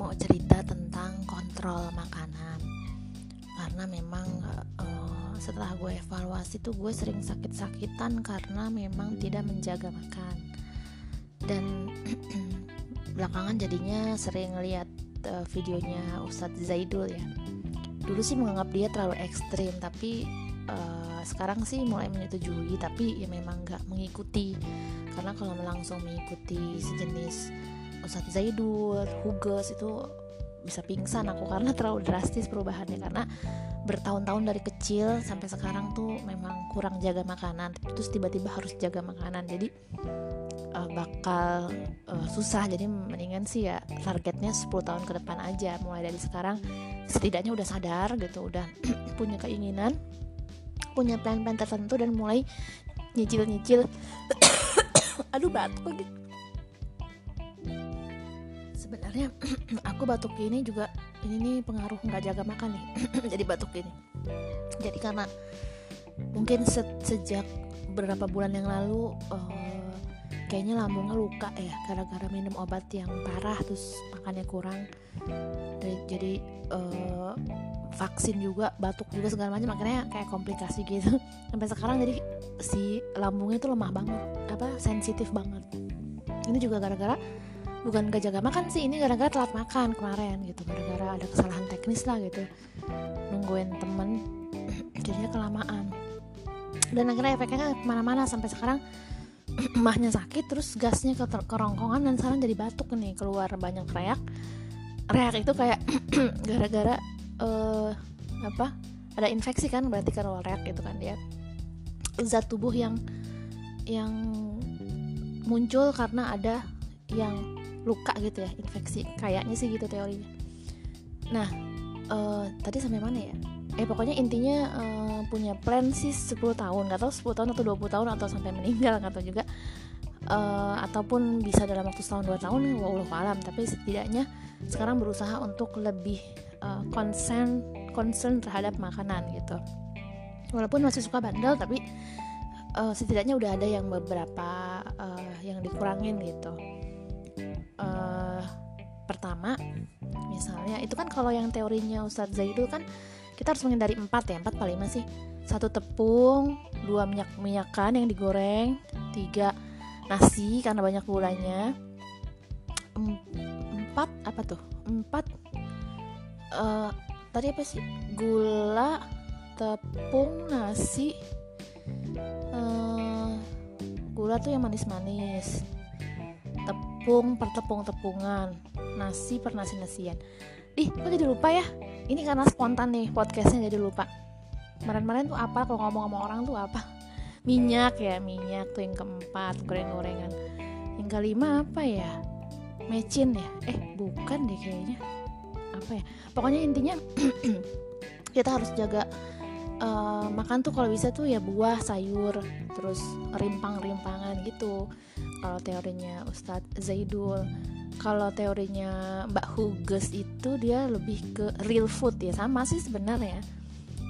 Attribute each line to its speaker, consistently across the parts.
Speaker 1: mau cerita tentang kontrol makanan. Karena memang uh, setelah gue evaluasi tuh gue sering sakit-sakitan karena memang tidak menjaga makan. Dan belakangan jadinya sering lihat uh, videonya Ustadz Zaidul ya. Dulu sih menganggap dia terlalu ekstrim tapi uh, sekarang sih mulai menyetujui tapi ya memang nggak mengikuti. Karena kalau langsung mengikuti sejenis Ustadz Zaidul, Huges itu bisa pingsan aku karena terlalu drastis perubahannya. Karena bertahun-tahun dari kecil sampai sekarang tuh memang kurang jaga makanan. Terus tiba-tiba harus jaga makanan. Jadi uh, bakal uh, susah. Jadi mendingan sih ya targetnya 10 tahun ke depan aja. Mulai dari sekarang setidaknya udah sadar gitu udah punya keinginan punya plan-plan tertentu dan mulai nyicil-nyicil. Aduh batuk lagi sebenarnya aku batuk ini juga ini nih pengaruh nggak jaga makan nih jadi batuk ini. Jadi karena mungkin se sejak beberapa bulan yang lalu uh, kayaknya lambungnya luka ya gara-gara minum obat yang parah terus makannya kurang. Jadi, jadi uh, vaksin juga batuk juga segala macam makanya kayak komplikasi gitu. Sampai sekarang jadi si lambungnya tuh lemah banget apa sensitif banget. Ini juga gara-gara bukan gak jaga makan sih ini gara-gara telat makan kemarin gitu gara-gara ada kesalahan teknis lah gitu nungguin temen jadinya kelamaan. Dan akhirnya efeknya ke mana-mana sampai sekarang mahnya sakit terus gasnya ke kerongkongan dan sekarang jadi batuk nih keluar banyak reak. Reak itu kayak gara-gara uh, apa ada infeksi kan berarti kalau reak itu kan dia. Zat tubuh yang yang muncul karena ada yang luka gitu ya infeksi kayaknya sih gitu teorinya. Nah uh, tadi sampai mana ya? Eh pokoknya intinya uh, punya plan sih 10 tahun. Nggak tahu 10 tahun atau 20 tahun atau sampai meninggal nggak tahu juga. Uh, ataupun bisa dalam waktu setahun dua tahun wallahu alam. Tapi setidaknya sekarang berusaha untuk lebih uh, concern concern terhadap makanan gitu. Walaupun masih suka bandel tapi uh, setidaknya udah ada yang beberapa uh, yang dikurangin gitu uh, pertama misalnya itu kan kalau yang teorinya Ustadz Zaidul kan kita harus menghindari empat ya empat paling sih satu tepung dua minyak minyakan yang digoreng tiga nasi karena banyak gulanya. Empat apa tuh? Empat uh, tadi apa sih? Gula tepung nasi uh, gula tuh yang manis-manis tepung per tepung-tepungan nasi per nasi-nasian. Ih kok jadi lupa ya? Ini karena spontan nih podcastnya jadi lupa. Kemarin-kemarin tuh apa? Kalau ngomong sama orang tuh apa? Minyak ya minyak tuh yang keempat goreng-gorengan. Yang kelima apa ya? Mecin ya? Eh bukan deh kayaknya. Apa ya? Pokoknya intinya kita harus jaga uh, makan tuh kalau bisa tuh ya buah sayur terus rimpang-rimpangan gitu. Kalau teorinya Ustadz Zaidul. Kalau teorinya Mbak Huges itu dia lebih ke real food ya sama sih sebenarnya.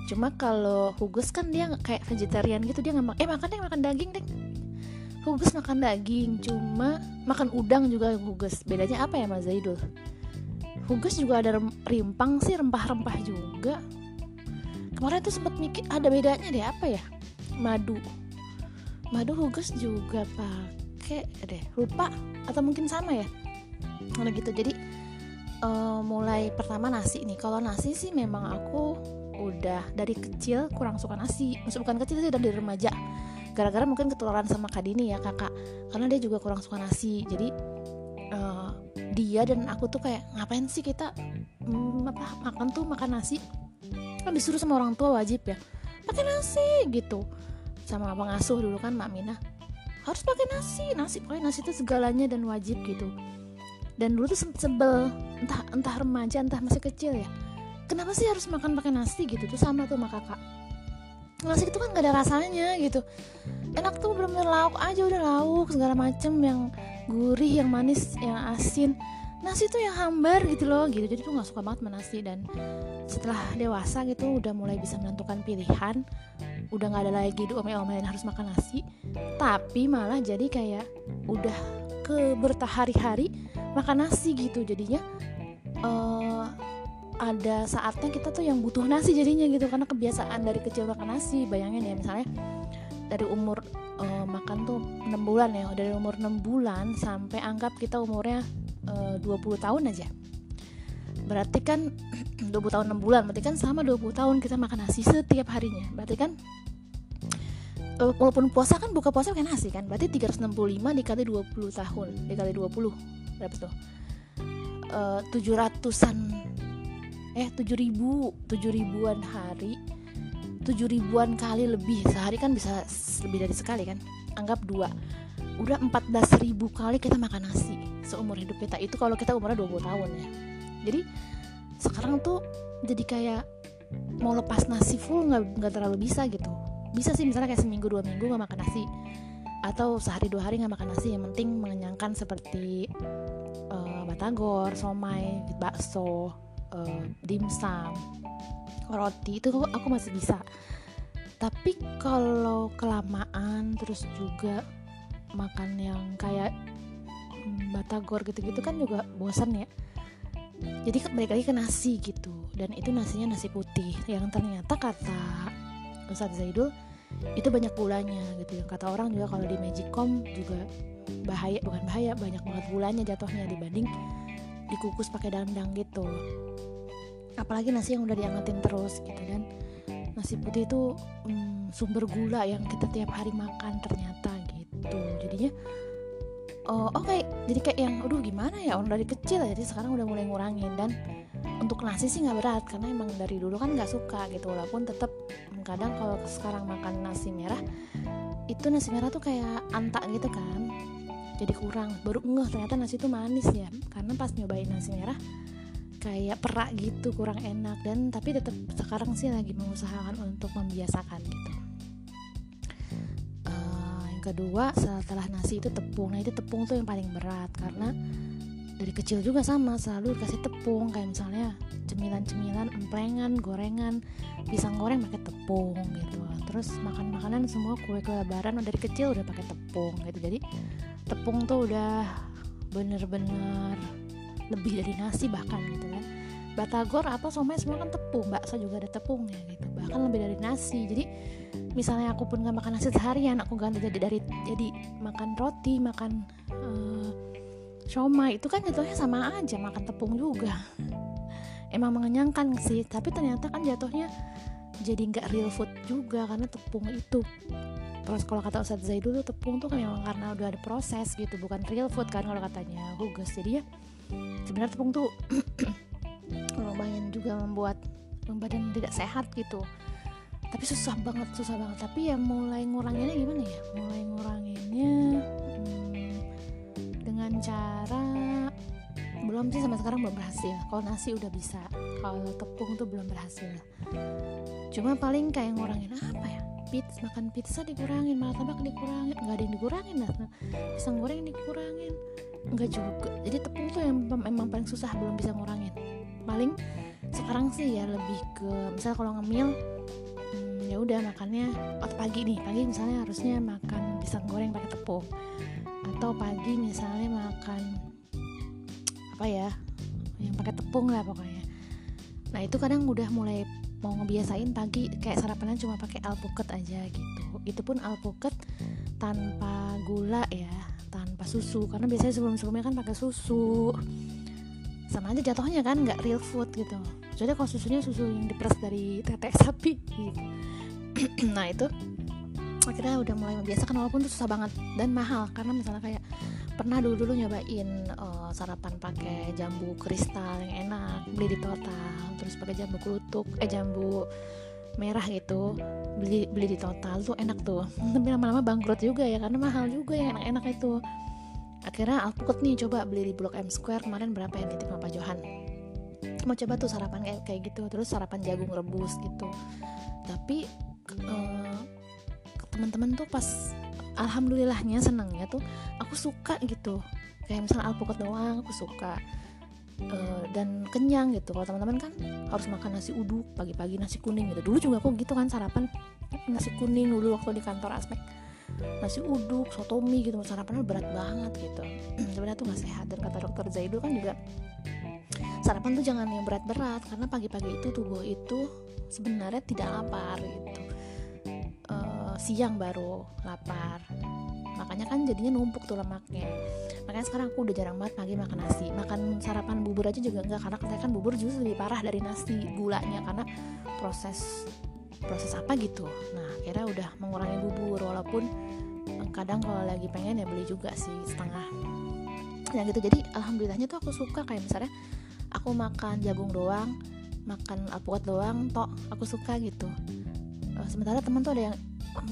Speaker 1: Cuma kalau Huges kan dia kayak vegetarian gitu dia nggak eh makannya makan daging deh. Huges makan daging cuma makan udang juga Huges. Bedanya apa ya Mas Zaidul? Huges juga ada rimpang sih rempah-rempah juga kemarin tuh sempat mikir ada bedanya deh apa ya? Madu. Madu Huges juga pak pakai deh lupa atau mungkin sama ya? Kalau gitu jadi uh, mulai pertama nasi nih. Kalau nasi sih memang aku udah dari kecil kurang suka nasi. Maksud bukan kecil sih dari remaja. Gara-gara mungkin ketularan sama Kak Dini ya kakak karena dia juga kurang suka nasi. Jadi uh, dia dan aku tuh kayak ngapain sih kita hmm, apa makan tuh makan nasi kan disuruh sama orang tua wajib ya. Pakai nasi gitu. Sama pengasuh dulu kan Mak Mina. Harus pakai nasi. Nasi pokoknya nasi itu segalanya dan wajib gitu. Dan dulu tuh sebel. Entah entah remaja entah masih kecil ya. Kenapa sih harus makan pakai nasi gitu? Tuh sama tuh sama kakak. Nasi itu kan gak ada rasanya gitu. Enak tuh belum lauk aja udah lauk segala macem yang gurih yang manis yang asin. Nasi tuh yang hambar gitu loh gitu. Jadi tuh nggak suka banget sama dan setelah dewasa gitu udah mulai bisa menentukan pilihan. Udah nggak ada lagi diomel-omelin harus makan nasi. Tapi malah jadi kayak udah ke bertahari-hari makan nasi gitu. Jadinya uh, ada saatnya kita tuh yang butuh nasi jadinya gitu. Karena kebiasaan dari kecil makan nasi bayangin ya misalnya dari umur uh, makan tuh 6 bulan ya dari umur 6 bulan sampai anggap kita umurnya uh, 20 tahun aja berarti kan 20 tahun 6 bulan berarti kan selama 20 tahun kita makan nasi setiap harinya. Berarti kan uh, walaupun puasa kan buka puasa pakai nasi kan berarti 365 dikali 20 tahun dikali 20 berapa tuh? Uh, 700an eh 7000 7000-an hari 7000-an kali lebih sehari kan bisa lebih dari sekali kan? Anggap dua. Udah 14.000 kali kita makan nasi seumur hidup kita. Itu kalau kita umurnya 20 tahun ya jadi sekarang tuh jadi kayak mau lepas nasi full nggak nggak terlalu bisa gitu. Bisa sih misalnya kayak seminggu dua minggu nggak makan nasi. Atau sehari dua hari nggak makan nasi yang penting mengenyangkan seperti uh, batagor somai bakso uh, dimsum roti itu aku masih bisa. Tapi kalau kelamaan terus juga makan yang kayak mm, batagor gitu-gitu kan juga bosan ya jadi balik lagi ke nasi gitu. Dan itu nasinya nasi putih. Yang ternyata kata Ustadz Zaidul itu banyak gulanya gitu. Yang kata orang juga kalau di Magicom juga bahaya bukan bahaya banyak banget gulanya jatuhnya dibanding dikukus pakai dandang gitu. Apalagi nasi yang udah diangetin terus gitu dan nasi putih itu hmm, sumber gula yang kita tiap hari makan ternyata gitu. Jadinya oh, oke okay. jadi kayak yang aduh gimana ya orang dari kecil ya? Jadi sekarang udah mulai ngurangin dan untuk nasi sih nggak berat karena emang dari dulu kan nggak suka gitu walaupun tetap kadang kalau sekarang makan nasi merah itu nasi merah tuh kayak antak gitu kan jadi kurang. Baru ngeh ternyata nasi itu manis ya karena pas nyobain nasi merah kayak perak gitu kurang enak. Dan tapi tetap sekarang sih lagi mengusahakan untuk membiasakan gitu yang kedua setelah nasi itu tepung. Nah itu tepung tuh yang paling berat karena dari kecil juga sama selalu dikasih tepung. Kayak misalnya cemilan-cemilan emprengan gorengan pisang goreng pakai tepung gitu. Terus makan makanan semua kue kue lebaran dari kecil udah pakai tepung gitu. Jadi tepung tuh udah bener-bener lebih dari nasi bahkan gitu kan. Batagor apa somai semua kan tepung bakso juga ada tepungnya gitu bahkan lebih dari nasi. Jadi misalnya aku pun gak makan nasi seharian aku ganti jadi dari jadi makan roti makan uh, somai itu kan jatuhnya sama aja makan tepung juga. Emang mengenyangkan sih tapi ternyata kan jatuhnya jadi nggak real food juga karena tepung itu. Terus kalau kata Ustadz Zaidul tuh tepung tuh memang karena udah ada proses gitu bukan real food kan kalau katanya. Hugus jadi ya sebenarnya tepung tuh lumayan juga membuat badan tidak sehat gitu. Tapi susah banget susah banget. Tapi ya mulai nguranginnya gimana ya? Mulai nguranginnya hmm, dengan cara belum sih sampai sekarang belum berhasil. Kalau nasi udah bisa kalau tepung tuh belum berhasil. Cuma paling kayak ngurangin apa ya? Pizza makan pizza dikurangin martabak dikurangin. Nggak ada yang dikurangin lah. Pisang goreng dikurangin. Nggak juga. Jadi tepung tuh yang memang paling susah belum bisa ngurangin. Paling sekarang sih ya lebih ke misalnya kalau ngemil hmm, ya udah makannya atau pagi nih pagi misalnya harusnya makan pisang goreng pakai tepung. Atau pagi misalnya makan apa ya yang pakai tepung lah pokoknya. Nah itu kadang udah mulai mau ngebiasain pagi kayak sarapannya cuma pakai alpukat aja gitu. Itu pun alpukat tanpa gula ya tanpa susu. Karena biasanya sebelum sebelumnya kan pakai susu. Sama aja jatuhnya kan nggak real food gitu jadi kalau susunya susu yang diperas dari tetek sapi. Gitu. nah itu akhirnya udah mulai membiasakan walaupun itu susah banget dan mahal. Karena misalnya kayak pernah dulu dulu nyobain uh, sarapan pakai jambu kristal yang enak beli di total terus pakai jambu kelutuk eh jambu merah gitu beli beli di total tuh enak tuh. Tapi lama-lama bangkrut juga ya karena mahal juga ya enak-enak itu. Akhirnya alpukat nih coba beli di blok M Square kemarin berapa yang sama Pak Johan mau coba tuh sarapan kayak kayak gitu. Terus sarapan jagung rebus gitu. Tapi uh, teman-teman tuh pas alhamdulillahnya senangnya tuh aku suka gitu. Kayak misalnya alpukat doang aku suka. Uh, dan kenyang gitu. Kalau teman-teman kan harus makan nasi uduk pagi-pagi nasi kuning gitu. Dulu juga aku gitu kan sarapan. Nasi kuning dulu waktu di kantor aspek nasi uduk sotomi gitu. Sarapannya berat banget gitu. Sebenarnya tuh nggak sehat. Dan kata dokter Zaidul kan juga sarapan tuh jangan yang berat-berat karena pagi-pagi itu tubuh itu sebenarnya tidak lapar gitu. Uh, siang baru lapar. Makanya kan jadinya numpuk tuh lemaknya. Makanya sekarang aku udah jarang banget pagi makan nasi. Makan sarapan bubur aja juga enggak karena katanya kan bubur justru lebih parah dari nasi gulanya karena proses proses apa gitu. Nah kira udah mengurangi bubur walaupun kadang kalau lagi pengen ya beli juga sih setengah. Yang gitu jadi alhamdulillahnya tuh aku suka kayak misalnya aku makan jagung doang makan alpukat doang tok aku suka gitu. Uh, sementara teman tuh ada yang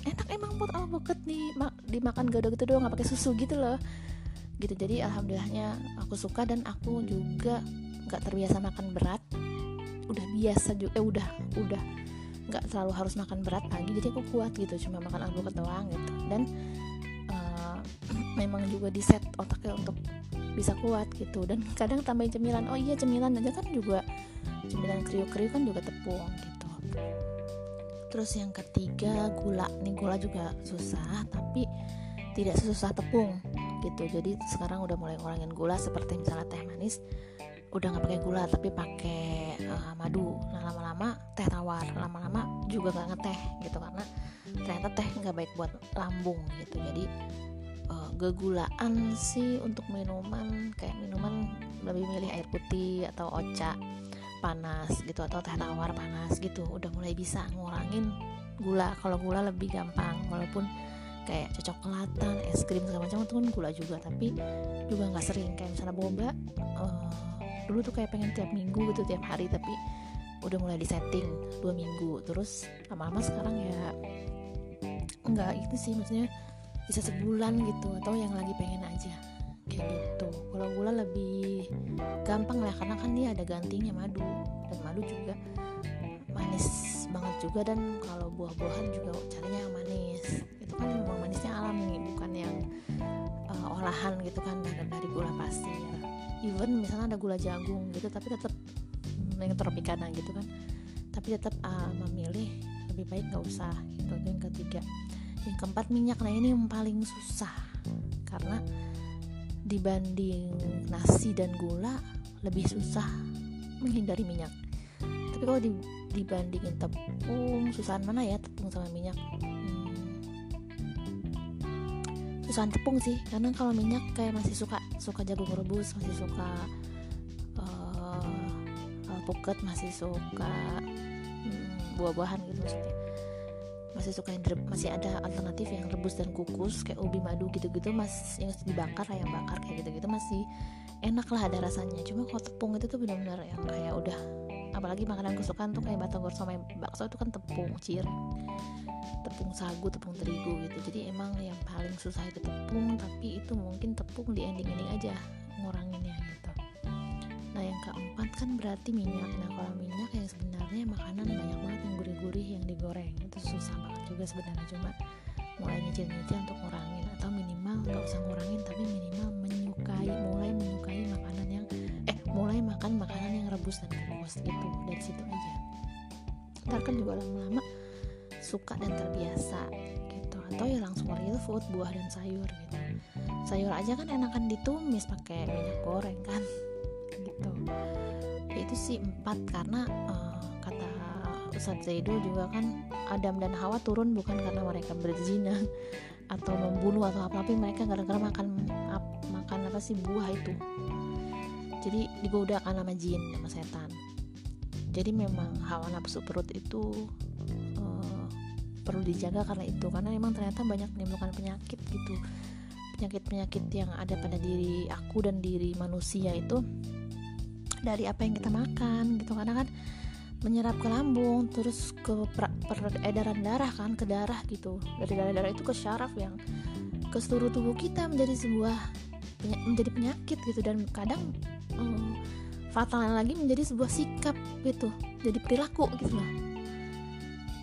Speaker 1: enak emang buat alpukat nih mak dimakan gado gitu doang nggak pakai susu gitu loh. Gitu jadi alhamdulillahnya aku suka dan aku juga nggak terbiasa makan berat. Udah biasa juga eh udah udah nggak terlalu harus makan berat pagi jadi aku kuat gitu cuma makan alpukat doang gitu. Dan memang juga di set otaknya untuk bisa kuat gitu. Dan kadang tambahin cemilan oh iya cemilan aja kan juga cemilan kriuk-kriuk kan juga tepung gitu. Terus yang ketiga gula. Nih gula juga susah tapi tidak sesusah tepung gitu. Jadi sekarang udah mulai ngurangin gula seperti misalnya teh manis udah nggak pakai gula tapi pakai uh, madu. Nah lama-lama teh tawar lama-lama juga nggak ngeteh gitu karena ternyata teh nggak baik buat lambung gitu. Jadi uh, gegulaan sih untuk minuman kayak minuman lebih milih air putih atau oca panas gitu atau teh tawar panas gitu. Udah mulai bisa ngurangin gula. Kalau gula lebih gampang walaupun kayak cocok kelatan es krim segala macam itu kan gula juga. Tapi juga nggak sering. Kayak misalnya boba uh, dulu tuh kayak pengen tiap minggu gitu tiap hari. Tapi udah mulai disetting dua minggu. Terus lama-lama sekarang ya enggak itu sih. Maksudnya bisa sebulan gitu atau yang lagi pengen aja. Kayak gitu. Kalau gula lebih gampang lah karena kan dia ada gantinya madu. Dan madu juga manis banget juga dan kalau buah-buahan juga carinya yang manis. Itu kan memang manisnya alami bukan yang uh, olahan gitu kan dari, dari gula pasir. Even misalnya ada gula jagung gitu tapi tetap yang tropikana gitu kan. Tapi tetap uh, memilih lebih baik nggak usah gitu. Itu yang ketiga yang keempat minyak. Nah ini yang paling susah. Karena dibanding nasi dan gula lebih susah menghindari minyak. Tapi kalau di, dibandingin tepung susahan mana ya tepung sama minyak? Susahan tepung sih karena kalau minyak kayak masih suka suka jagung rebus masih suka uh, puket masih suka hmm, buah-buahan gitu maksudnya masih suka yang masih ada alternatif yang rebus dan kukus kayak ubi madu gitu-gitu mas yang dibakar ayam bakar kayak gitu-gitu masih enak lah ada rasanya. Cuma kalau tepung itu tuh benar-benar yang kayak udah apalagi makanan kesukaan tuh kayak batagor sama bakso itu kan tepung cir tepung sagu tepung terigu gitu. Jadi emang yang paling susah itu tepung tapi itu mungkin tepung di ending ending aja nguranginnya nah yang keempat kan berarti minyak. Nah kalau minyak yang sebenarnya makanan banyak banget yang gurih-gurih yang digoreng. Itu susah banget juga sebenarnya. Cuma mulai nyicil-nyicil untuk ngurangin atau minimal nggak usah ngurangin tapi minimal menyukai mulai menyukai makanan yang eh mulai makan makanan yang rebus dan kukus gitu. Dari situ aja. Ntar kan juga lama-lama suka dan terbiasa gitu. Atau ya langsung real food buah dan sayur gitu. Sayur aja kan enakan ditumis pakai minyak goreng kan itu sih empat karena uh, kata Ustadz Zaido juga kan Adam dan Hawa turun bukan karena mereka berzina atau membunuh atau apa apa mereka gara-gara makan ap, makan apa sih buah itu. Jadi digodakan sama jin sama setan. Jadi memang hawa nafsu perut itu perlu dijaga karena itu karena memang ternyata banyak menimbulkan penyakit gitu. Penyakit-penyakit yang ada pada diri aku dan diri manusia itu dari apa yang kita makan gitu. Karena kan menyerap ke lambung terus ke peredaran darah kan ke darah gitu. Dari darah-darah itu ke syaraf yang ke seluruh tubuh kita menjadi sebuah menjadi penyakit gitu. Dan kadang hmm, fatalnya lagi menjadi sebuah sikap gitu. Jadi perilaku gitu lah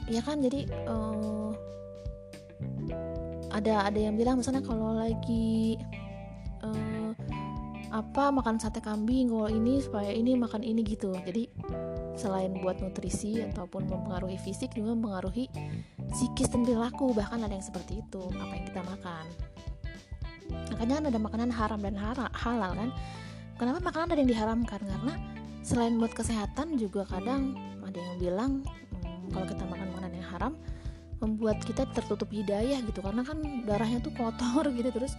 Speaker 1: ya kan? Jadi uh, ada ada yang bilang misalnya kalau lagi uh, apa makan sate kambing kalau ini supaya ini makan ini gitu. Jadi selain buat nutrisi ataupun mempengaruhi fisik juga mempengaruhi psikis dan perilaku. Bahkan ada yang seperti itu apa yang kita makan. Makanya kan ada makanan haram dan halal kan? Kenapa makanan ada yang diharamkan? Karena selain buat kesehatan juga kadang ada yang bilang hmm, kalau kita makan makanan yang haram membuat kita tertutup hidayah gitu. Karena kan darahnya tuh kotor gitu. Terus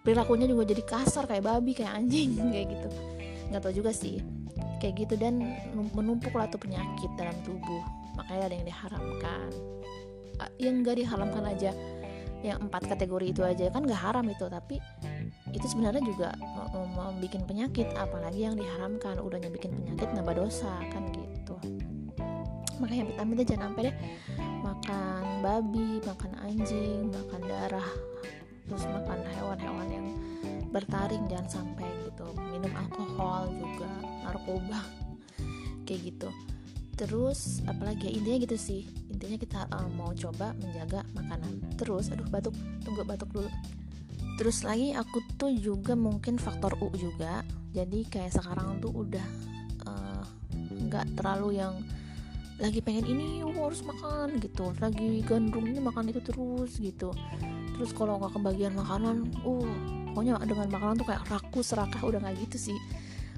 Speaker 1: perilakunya juga jadi kasar kayak babi kayak anjing kayak gitu. Nggak tahu juga sih kayak gitu dan menumpuk lah tuh penyakit dalam tubuh. Makanya ada yang diharamkan. Yang nggak diharamkan aja yang empat kategori itu aja. Kan nggak haram itu tapi itu sebenarnya juga membuat penyakit. Apalagi yang diharamkan udahnya bikin penyakit nambah dosa kan gitu. Makanya vitamin jangan sampai deh makan babi makan anjing makan darah terus makan hewan-hewan yang bertaring jangan sampai gitu. Minum alkohol juga narkoba kayak gitu. Terus apalagi ya intinya gitu sih. Intinya kita uh, mau coba menjaga makanan. Terus aduh batuk. Tunggu batuk dulu. Terus lagi aku tuh juga mungkin faktor U juga. Jadi kayak sekarang tuh udah eh, nggak uh, terlalu yang lagi pengen ini harus makan gitu. Lagi gandrung ini makan itu terus gitu terus kalau nggak kebagian makanan uh pokoknya dengan makanan tuh kayak rakus serakah udah nggak gitu sih.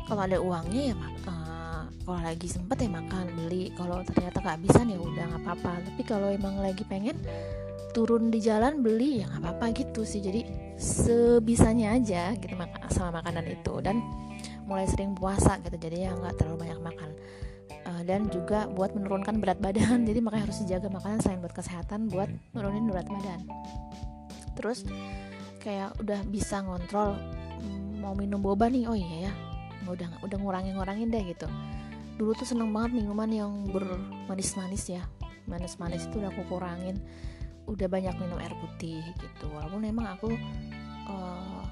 Speaker 1: Kalau ada uangnya ya uh, kalau lagi sempet ya makan beli. Kalau ternyata kehabisan ya udah nggak apa-apa. Tapi kalau emang lagi pengen turun di jalan beli ya nggak apa-apa gitu sih. Jadi sebisanya aja gitu sama makanan itu. Dan mulai sering puasa gitu jadi ya nggak terlalu banyak makan. Uh, dan juga buat menurunkan berat badan. Jadi makanya harus dijaga makanan selain buat kesehatan buat nurunin berat badan terus kayak udah bisa ngontrol mau minum boba nih oh iya ya udah udah ngurangin ngurangin deh gitu. Dulu tuh seneng banget minuman yang bermanis-manis ya manis-manis itu udah aku kurangin. Udah banyak minum air putih gitu walaupun emang aku uh,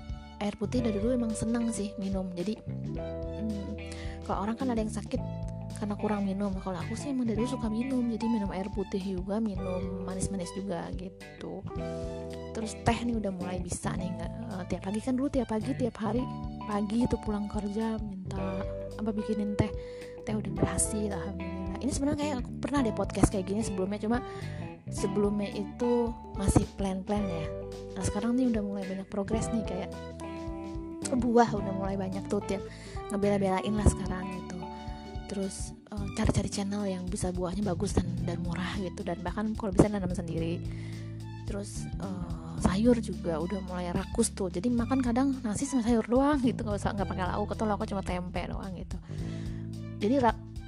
Speaker 1: air putih dari dulu emang seneng sih minum. Jadi hmm, kalau orang kan ada yang sakit karena kurang minum. Kalau aku sih emang dari dulu suka minum jadi minum air putih juga minum manis-manis juga gitu. Terus teh nih udah mulai bisa nih nggak uh, tiap pagi. Kan dulu tiap pagi tiap hari pagi itu pulang kerja minta apa bikinin teh. Teh udah berhasil alhamdulillah. Ini sebenarnya kayak aku pernah deh podcast kayak gini sebelumnya cuma sebelumnya itu masih plan-plan ya. Nah sekarang nih udah mulai banyak progres nih kayak buah udah mulai banyak tuh yang ngebela-belain lah sekarang terus uh, cari-cari channel yang bisa buahnya bagus dan dan murah gitu. Dan bahkan kalau bisa nanam sendiri. Terus uh, sayur juga udah mulai rakus tuh. Jadi makan kadang nasi sama sayur doang gitu. Nggak usah nggak pakai lauk atau lauk cuma tempe doang gitu. Jadi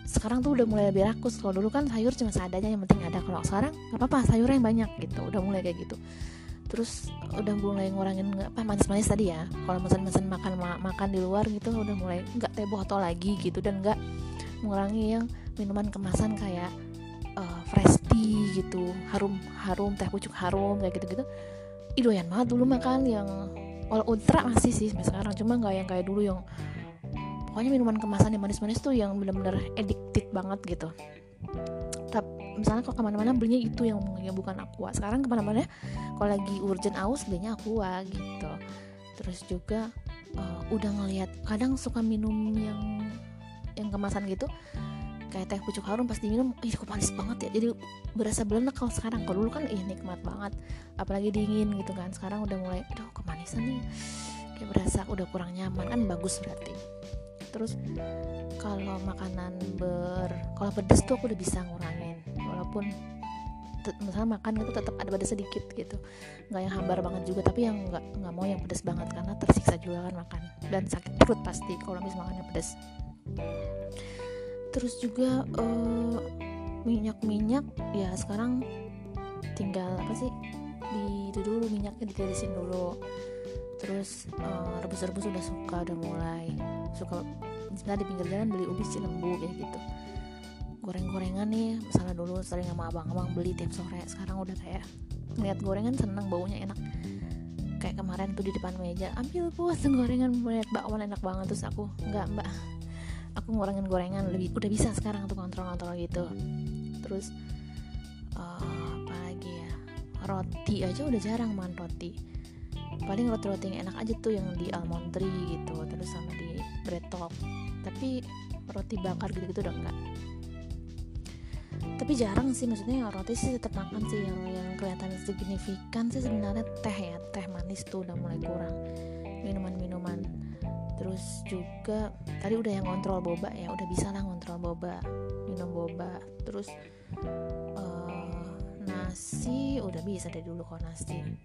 Speaker 1: sekarang tuh udah mulai lebih rakus. Kalau dulu kan sayur cuma seadanya yang penting ada. Kalau sekarang nggak apa-apa sayurnya yang banyak gitu. Udah mulai kayak gitu. Terus udah mulai ngurangin apa manis-manis tadi ya. Kalau mesen-mesen makan makan di luar gitu udah mulai nggak teh botol lagi gitu. Dan nggak mengurangi yang minuman kemasan kayak uh, fresh tea gitu harum harum teh pucuk harum kayak gitu gitu idoyan banget dulu makan yang walau ultra masih sih sampai sekarang cuma nggak yang kayak dulu yang pokoknya minuman kemasan yang manis-manis tuh yang bener-bener addicted banget gitu. Tapi misalnya kalau ke mana-mana belinya itu yang, yang bukan aqua. Sekarang ke mana-mana kalau lagi urgent aus belinya aqua gitu. Terus juga uh, udah ngelihat kadang suka minum yang yang kemasan gitu kayak teh pucuk harum pas diminum ih kok manis banget ya. Jadi berasa belenek kalau sekarang. Kalau dulu kan ih nikmat banget. Apalagi dingin gitu kan. Sekarang udah mulai aduh kemanisan nih? Kayak berasa udah kurang nyaman. Kan bagus berarti. Terus kalau makanan ber kalau pedes tuh aku udah bisa ngurangin. Walaupun misalnya makan itu tetap ada pedas sedikit gitu. Nggak yang hambar banget juga tapi yang nggak nggak mau yang pedas banget. Karena tersiksa juga kan makan. Dan sakit perut pasti kalau misalnya makannya pedas terus juga uh, minyak-minyak ya sekarang tinggal apa sih? Di itu dulu minyaknya ditirisin dulu. Terus uh, rebus-rebus udah suka udah mulai suka misalnya di pinggir jalan beli ubi cilembu kayak gitu. Goreng-gorengan nih misalnya dulu sering sama abang-abang beli tiap sore sekarang udah kayak ngeliat gorengan seneng baunya enak. Kayak kemarin tuh di depan meja ambil puas gorengan melihat bakwan enak banget. Terus aku nggak mbak aku ngurangin gorengan lebih udah bisa sekarang tuh kontrol-kontrol gitu. Terus uh, apa lagi ya roti aja udah jarang makan roti. Paling roti-roti yang enak aja tuh yang di almond tree gitu terus sama di bread top. Tapi roti bakar gitu-gitu udah enggak. Tapi jarang sih maksudnya roti sih tetap makan sih yang yang kelihatan signifikan sih sebenarnya teh ya. Teh manis tuh udah mulai kurang. Minuman-minuman terus juga tadi udah yang kontrol boba ya udah bisa lah kontrol boba minum boba. Terus uh, nasi udah bisa dari dulu kok nasi. Hmm,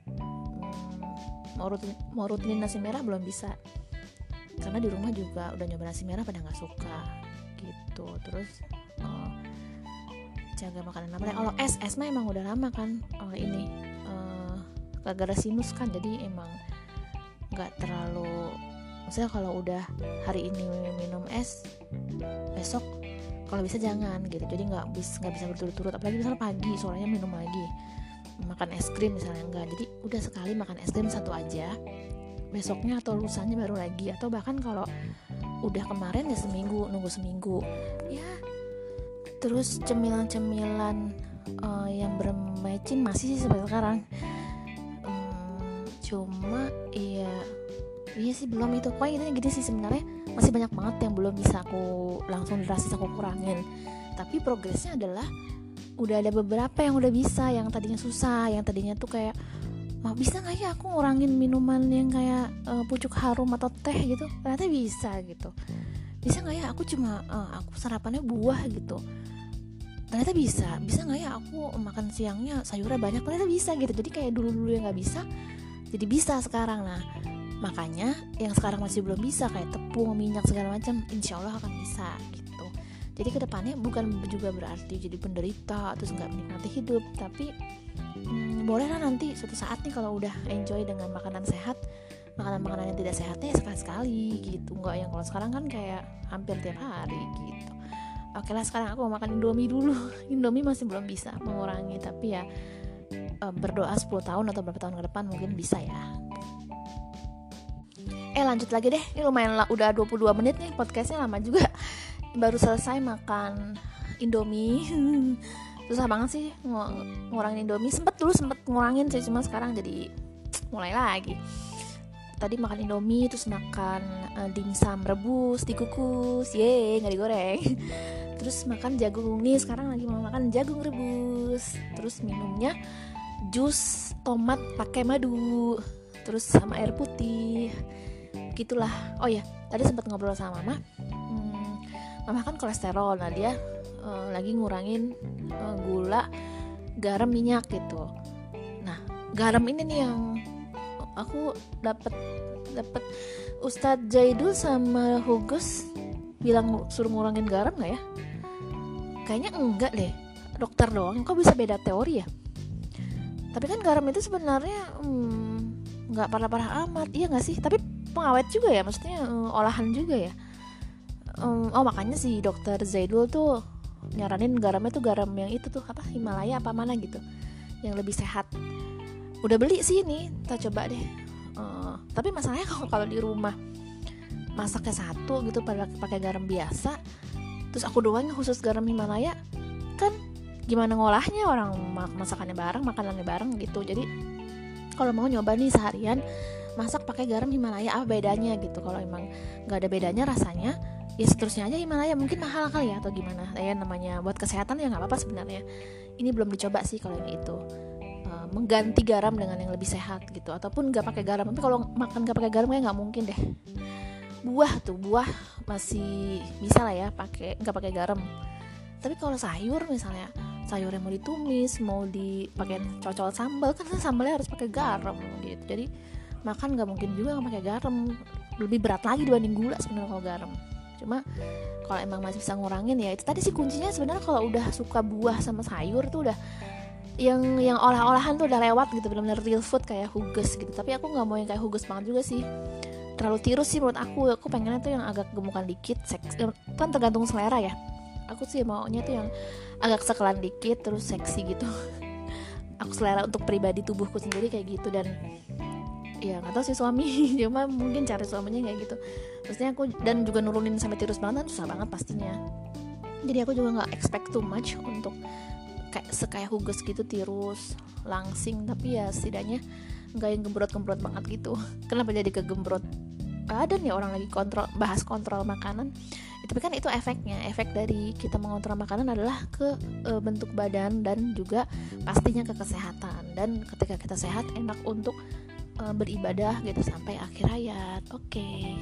Speaker 1: mau rutin mau rutinin nasi merah belum bisa. Karena di rumah juga udah nyoba nasi merah pada nggak suka gitu. Terus uh, jaga makanan apa kalau es es mah emang udah lama kan uh, ini uh, gara-gara sinus kan jadi emang nggak terlalu maksudnya kalau udah hari ini minum es besok kalau bisa jangan gitu. Jadi nggak bisa nggak bisa berturut-turut. Apalagi misalnya pagi sorenya minum lagi. Makan es krim misalnya enggak. Jadi udah sekali makan es krim satu aja. Besoknya atau lusanya baru lagi. Atau bahkan kalau udah kemarin ya seminggu nunggu seminggu. Ya terus cemilan-cemilan uh, yang bermacin masih sih sampai sekarang. Um, cuma iya iya sih belum. Itu pokoknya intinya gini sih sebenarnya. Masih banyak banget yang belum bisa aku langsung drastis aku kurangin. Tapi progresnya adalah udah ada beberapa yang udah bisa yang tadinya susah yang tadinya tuh kayak mau bisa nggak ya aku ngurangin minuman yang kayak uh, pucuk harum atau teh gitu? Ternyata bisa gitu. Bisa nggak ya aku cuma uh, aku sarapannya buah gitu? Ternyata bisa. Bisa nggak ya aku makan siangnya sayurnya banyak? Ternyata bisa gitu. Jadi kayak dulu dulu yang nggak bisa jadi bisa sekarang. Nah makanya yang sekarang masih belum bisa kayak tepung minyak segala macam insya Allah akan bisa gitu. Jadi ke depannya bukan juga berarti jadi penderita terus nggak menikmati hidup tapi hmm, bolehlah nanti suatu saat nih kalau udah enjoy dengan makanan sehat makanan-makanan yang tidak sehatnya sekali-sekali gitu. Nggak yang kalau sekarang kan kayak hampir tiap hari gitu. Oke lah sekarang aku mau makan indomie dulu. Indomie masih belum bisa mengurangi tapi ya eh, berdoa 10 tahun atau berapa tahun ke depan mungkin bisa ya eh lanjut lagi deh. Ini lumayan lah udah 22 menit nih podcastnya lama juga. Baru selesai makan indomie. Susah banget sih ng ngurangin indomie. Sempet dulu sempet ngurangin sih cuma sekarang jadi mulai lagi. Tadi makan indomie terus makan uh, dimsum rebus dikukus. Ye nggak digoreng. Terus makan jagung nih sekarang lagi mau makan jagung rebus. Terus minumnya jus tomat pakai madu. Terus sama air putih gitulah. Oh ya tadi sempat ngobrol sama mama. Hmm, mama kan kolesterol nah dia uh, lagi ngurangin uh, gula garam minyak gitu. Nah garam ini nih yang aku dapat dapat Ustadz Jaidul sama Hugus bilang suruh ngurangin garam nggak ya? Kayaknya enggak deh. Dokter doang kok bisa beda teori ya? Tapi kan garam itu sebenarnya hmm, nggak parah-parah amat. Iya nggak sih? Tapi pengawet juga ya maksudnya um, olahan juga ya. Um, oh makanya si dokter Zaidul tuh nyaranin garamnya tuh garam yang itu tuh apa Himalaya apa mana gitu yang lebih sehat. Udah beli sih ini kita coba deh. Uh, tapi masalahnya kalau kalau di rumah masaknya satu gitu pada pakai garam biasa terus aku doang khusus garam Himalaya kan gimana ngolahnya orang? Masakannya bareng makanannya bareng gitu. Jadi kalau mau nyoba nih seharian masak pakai garam Himalaya apa bedanya gitu? Kalau emang nggak ada bedanya rasanya ya seterusnya aja Himalaya. Mungkin mahal kali ya atau gimana? Ya namanya buat kesehatan ya nggak apa-apa sebenarnya. Ini belum dicoba sih kalau yang itu. Uh, mengganti garam dengan yang lebih sehat gitu. Ataupun nggak pakai garam. Tapi kalau makan nggak pakai garam kayak nggak mungkin deh. Buah tuh buah masih bisa lah ya pakai nggak pakai garam. Tapi kalau sayur misalnya sayur yang mau ditumis mau dipakai cocol sambal kan sambalnya harus pakai garam gitu. Jadi makan nggak mungkin juga nggak pakai garam. Lebih berat lagi dibanding gula sebenarnya kalau garam. Cuma kalau emang masih bisa ngurangin ya itu tadi sih kuncinya sebenarnya kalau udah suka buah sama sayur tuh udah yang yang olah-olahan tuh udah lewat gitu benar-benar real food kayak hugus gitu. Tapi aku nggak mau yang kayak hugus banget juga sih. Terlalu tirus sih menurut aku. Aku pengennya tuh yang agak gemukan dikit seks kan tergantung selera ya. Aku sih maunya tuh yang agak sekelan dikit terus seksi gitu. Aku selera untuk pribadi tubuhku sendiri kayak gitu. Dan ya nggak tahu sih suami cuma mungkin cari suaminya kayak gitu. Maksudnya aku dan juga nurunin sampai tirus banget susah banget pastinya. Jadi aku juga nggak expect too much untuk kayak sekaya hugus gitu tirus langsing tapi ya setidaknya nggak yang gembrot-gembrot banget gitu. Kenapa jadi kegembrot? Ada nih orang lagi kontrol bahas kontrol makanan. Tapi kan itu efeknya efek dari kita mengontrol makanan adalah ke e, bentuk badan dan juga pastinya ke kesehatan. Dan ketika kita sehat enak untuk Eh, beribadah gitu sampai akhir hayat. Oke. Okay.